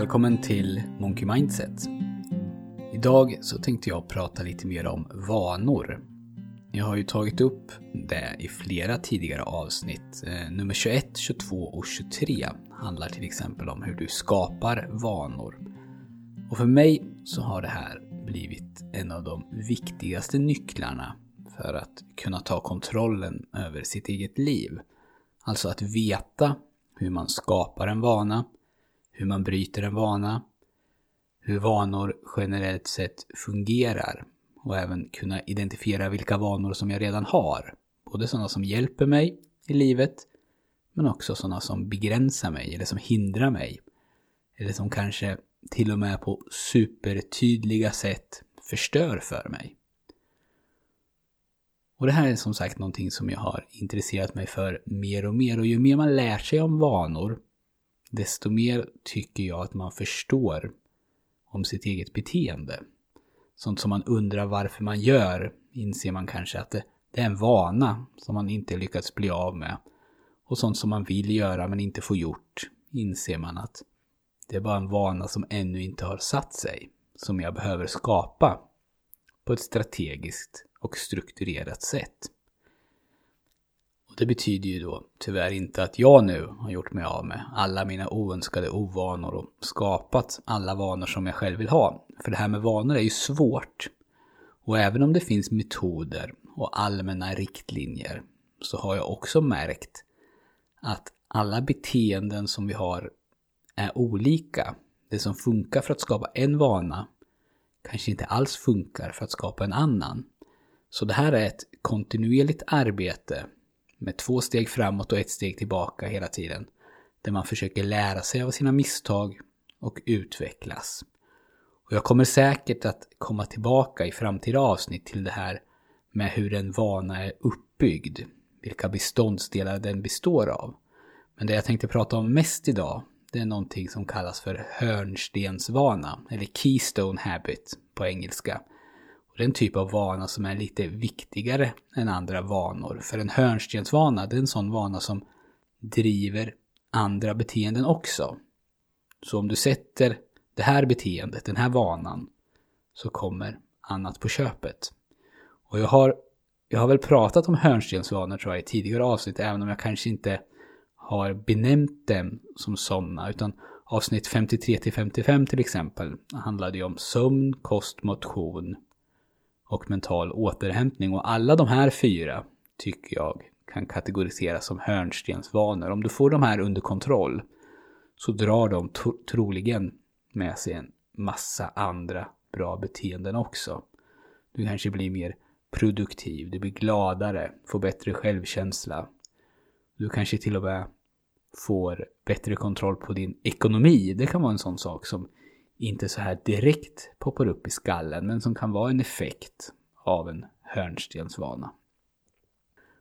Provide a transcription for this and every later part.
Välkommen till Monkey Mindset. Idag så tänkte jag prata lite mer om vanor. Jag har ju tagit upp det i flera tidigare avsnitt. Eh, nummer 21, 22 och 23 handlar till exempel om hur du skapar vanor. Och för mig så har det här blivit en av de viktigaste nycklarna för att kunna ta kontrollen över sitt eget liv. Alltså att veta hur man skapar en vana, hur man bryter en vana, hur vanor generellt sett fungerar och även kunna identifiera vilka vanor som jag redan har. Både sådana som hjälper mig i livet men också sådana som begränsar mig eller som hindrar mig. Eller som kanske till och med på supertydliga sätt förstör för mig. Och det här är som sagt någonting som jag har intresserat mig för mer och mer och ju mer man lär sig om vanor desto mer tycker jag att man förstår om sitt eget beteende. Sånt som man undrar varför man gör inser man kanske att det, det är en vana som man inte lyckats bli av med. Och sånt som man vill göra men inte får gjort inser man att det är bara en vana som ännu inte har satt sig. Som jag behöver skapa på ett strategiskt och strukturerat sätt. Och det betyder ju då tyvärr inte att jag nu har gjort mig av med alla mina oönskade ovanor och skapat alla vanor som jag själv vill ha. För det här med vanor är ju svårt. Och även om det finns metoder och allmänna riktlinjer så har jag också märkt att alla beteenden som vi har är olika. Det som funkar för att skapa en vana kanske inte alls funkar för att skapa en annan. Så det här är ett kontinuerligt arbete med två steg framåt och ett steg tillbaka hela tiden. Där man försöker lära sig av sina misstag och utvecklas. Och jag kommer säkert att komma tillbaka i framtida avsnitt till det här med hur en vana är uppbyggd. Vilka beståndsdelar den består av. Men det jag tänkte prata om mest idag, det är någonting som kallas för hörnstensvana, eller keystone habit på engelska. Det är en typ av vana som är lite viktigare än andra vanor. För en hörnstensvana, det är en sån vana som driver andra beteenden också. Så om du sätter det här beteendet, den här vanan, så kommer annat på köpet. Och jag har, jag har väl pratat om hörnstensvanor tror jag i tidigare avsnitt, även om jag kanske inte har benämnt dem som sådana, utan avsnitt 53 till 55 till exempel handlade ju om sömn, kost, motion, och mental återhämtning. Och alla de här fyra tycker jag kan kategoriseras som hörnstensvanor. Om du får de här under kontroll så drar de troligen med sig en massa andra bra beteenden också. Du kanske blir mer produktiv, du blir gladare, får bättre självkänsla. Du kanske till och med får bättre kontroll på din ekonomi. Det kan vara en sån sak som inte så här direkt poppar upp i skallen men som kan vara en effekt av en hörnstensvana.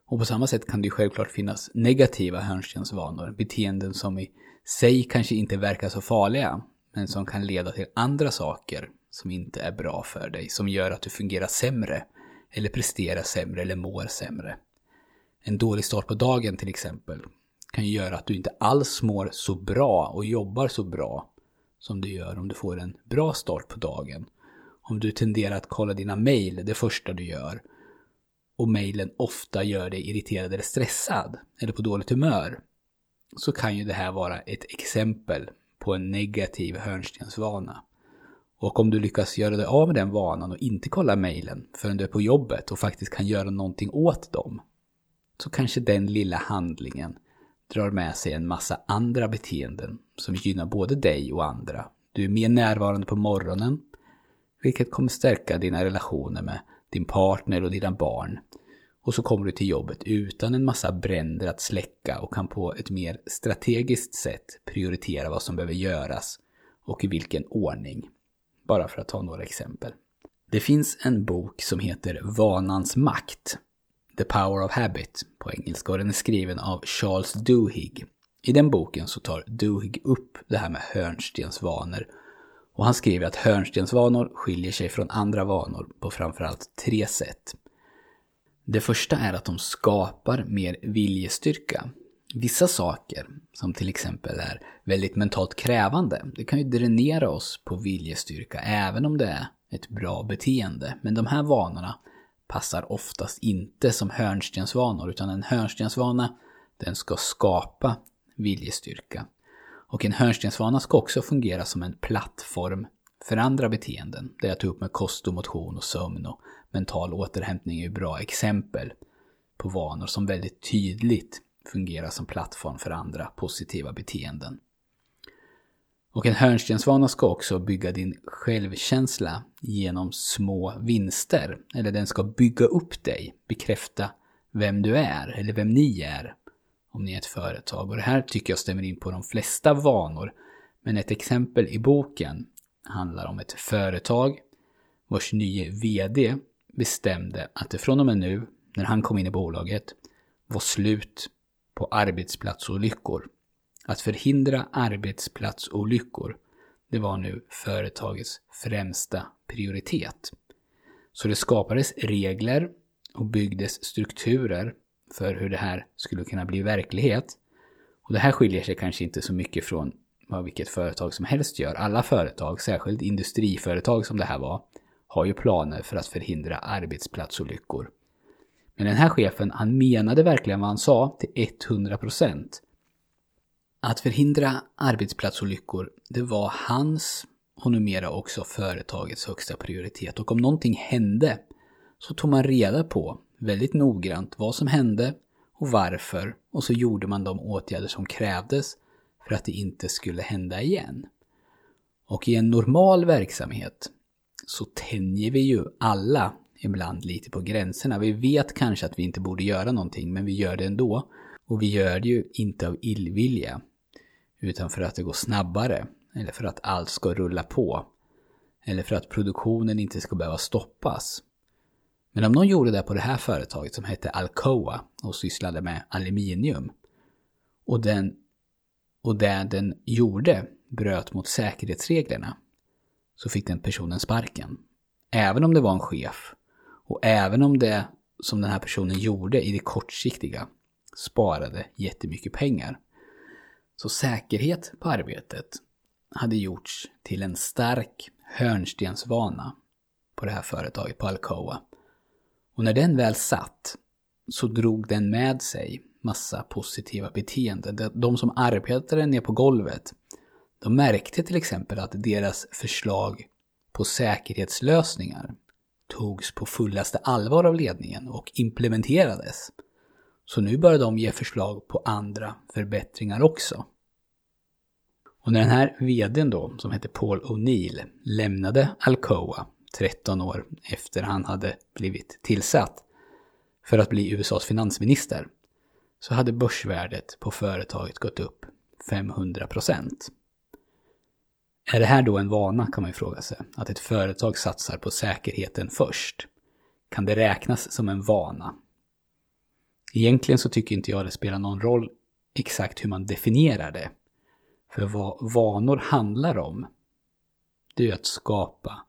Och på samma sätt kan det ju självklart finnas negativa hörnstensvanor, beteenden som i sig kanske inte verkar så farliga, men som kan leda till andra saker som inte är bra för dig, som gör att du fungerar sämre, eller presterar sämre eller mår sämre. En dålig start på dagen till exempel kan ju göra att du inte alls mår så bra och jobbar så bra som du gör om du får en bra start på dagen. Om du tenderar att kolla dina mail det första du gör och mailen ofta gör dig irriterad eller stressad eller på dåligt humör så kan ju det här vara ett exempel på en negativ hörnstensvana. Och om du lyckas göra dig av med den vanan och inte kolla mejlen förrän du är på jobbet och faktiskt kan göra någonting åt dem så kanske den lilla handlingen drar med sig en massa andra beteenden som gynnar både dig och andra. Du är mer närvarande på morgonen, vilket kommer stärka dina relationer med din partner och dina barn. Och så kommer du till jobbet utan en massa bränder att släcka och kan på ett mer strategiskt sätt prioritera vad som behöver göras och i vilken ordning. Bara för att ta några exempel. Det finns en bok som heter Vanans makt The Power of Habit på engelska och den är skriven av Charles Duhigg. I den boken så tar Duhigg upp det här med hörnstensvanor och han skriver att hörnstensvanor skiljer sig från andra vanor på framförallt tre sätt. Det första är att de skapar mer viljestyrka. Vissa saker som till exempel är väldigt mentalt krävande, det kan ju dränera oss på viljestyrka även om det är ett bra beteende. Men de här vanorna passar oftast inte som hörnstensvanor utan en hörnstensvana den ska skapa viljestyrka. Och en hörnstensvana ska också fungera som en plattform för andra beteenden. Det jag tog upp med kost och motion och sömn och mental återhämtning är ju bra exempel på vanor som väldigt tydligt fungerar som plattform för andra positiva beteenden. Och en hörnstensvana ska också bygga din självkänsla genom små vinster. Eller den ska bygga upp dig, bekräfta vem du är, eller vem ni är, om ni är ett företag. Och det här tycker jag stämmer in på de flesta vanor. Men ett exempel i boken handlar om ett företag vars nye VD bestämde att det från och med nu, när han kom in i bolaget, var slut på arbetsplatsolyckor. Att förhindra arbetsplatsolyckor, det var nu företagets främsta prioritet. Så det skapades regler och byggdes strukturer för hur det här skulle kunna bli verklighet. Och det här skiljer sig kanske inte så mycket från vad vilket företag som helst gör. Alla företag, särskilt industriföretag som det här var, har ju planer för att förhindra arbetsplatsolyckor. Men den här chefen, han menade verkligen vad han sa till 100%. Att förhindra arbetsplatsolyckor, det var hans och numera också företagets högsta prioritet. Och om någonting hände så tog man reda på väldigt noggrant vad som hände och varför och så gjorde man de åtgärder som krävdes för att det inte skulle hända igen. Och i en normal verksamhet så tänjer vi ju alla ibland lite på gränserna. Vi vet kanske att vi inte borde göra någonting, men vi gör det ändå. Och vi gör det ju inte av illvilja, utan för att det går snabbare, eller för att allt ska rulla på, eller för att produktionen inte ska behöva stoppas. Men om någon gjorde det på det här företaget som hette Alcoa och sysslade med aluminium och, den, och det den gjorde bröt mot säkerhetsreglerna så fick den personen sparken. Även om det var en chef och även om det som den här personen gjorde i det kortsiktiga sparade jättemycket pengar. Så säkerhet på arbetet hade gjorts till en stark hörnstensvana på det här företaget, på Alcoa. Och när den väl satt så drog den med sig massa positiva beteenden. De som arbetade ner på golvet, de märkte till exempel att deras förslag på säkerhetslösningar togs på fullaste allvar av ledningen och implementerades. Så nu börjar de ge förslag på andra förbättringar också. Och när den här vdn då, som hette Paul O'Neill, lämnade Alcoa 13 år efter han hade blivit tillsatt för att bli USAs finansminister, så hade börsvärdet på företaget gått upp 500 procent. Är det här då en vana kan man ju fråga sig. Att ett företag satsar på säkerheten först. Kan det räknas som en vana? Egentligen så tycker inte jag det spelar någon roll exakt hur man definierar det. För vad vanor handlar om, det är att skapa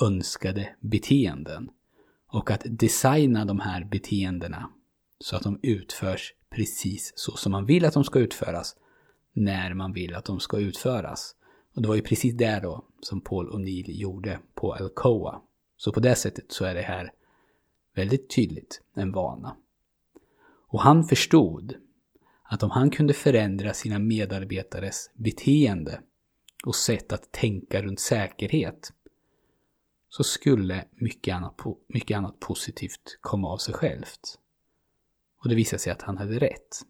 önskade beteenden. Och att designa de här beteendena så att de utförs precis så som man vill att de ska utföras när man vill att de ska utföras. Och det var ju precis det då som Paul O'Neill gjorde på Alcoa. Så på det sättet så är det här väldigt tydligt en vana. Och han förstod att om han kunde förändra sina medarbetares beteende och sätt att tänka runt säkerhet så skulle mycket annat, mycket annat positivt komma av sig självt. Och det visade sig att han hade rätt.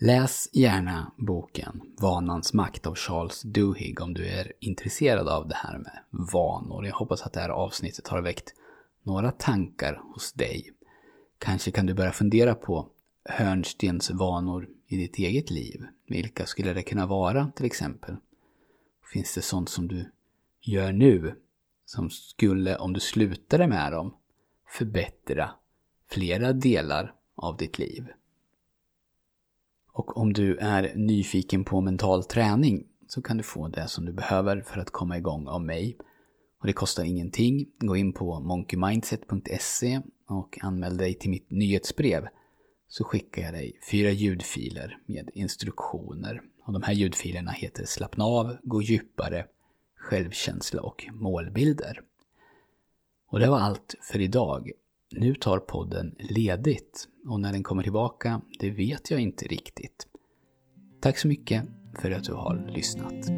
Läs gärna boken Vanans makt av Charles Duhigg om du är intresserad av det här med vanor. Jag hoppas att det här avsnittet har väckt några tankar hos dig. Kanske kan du börja fundera på hörnstensvanor i ditt eget liv. Vilka skulle det kunna vara till exempel? Finns det sånt som du gör nu som skulle, om du slutade med dem, förbättra flera delar av ditt liv? Och om du är nyfiken på mental träning så kan du få det som du behöver för att komma igång av mig. Och det kostar ingenting. Gå in på monkeymindset.se och anmäl dig till mitt nyhetsbrev så skickar jag dig fyra ljudfiler med instruktioner. Och de här ljudfilerna heter Slappna av, Gå djupare, Självkänsla och Målbilder. Och det var allt för idag. Nu tar podden ledigt och när den kommer tillbaka, det vet jag inte riktigt. Tack så mycket för att du har lyssnat.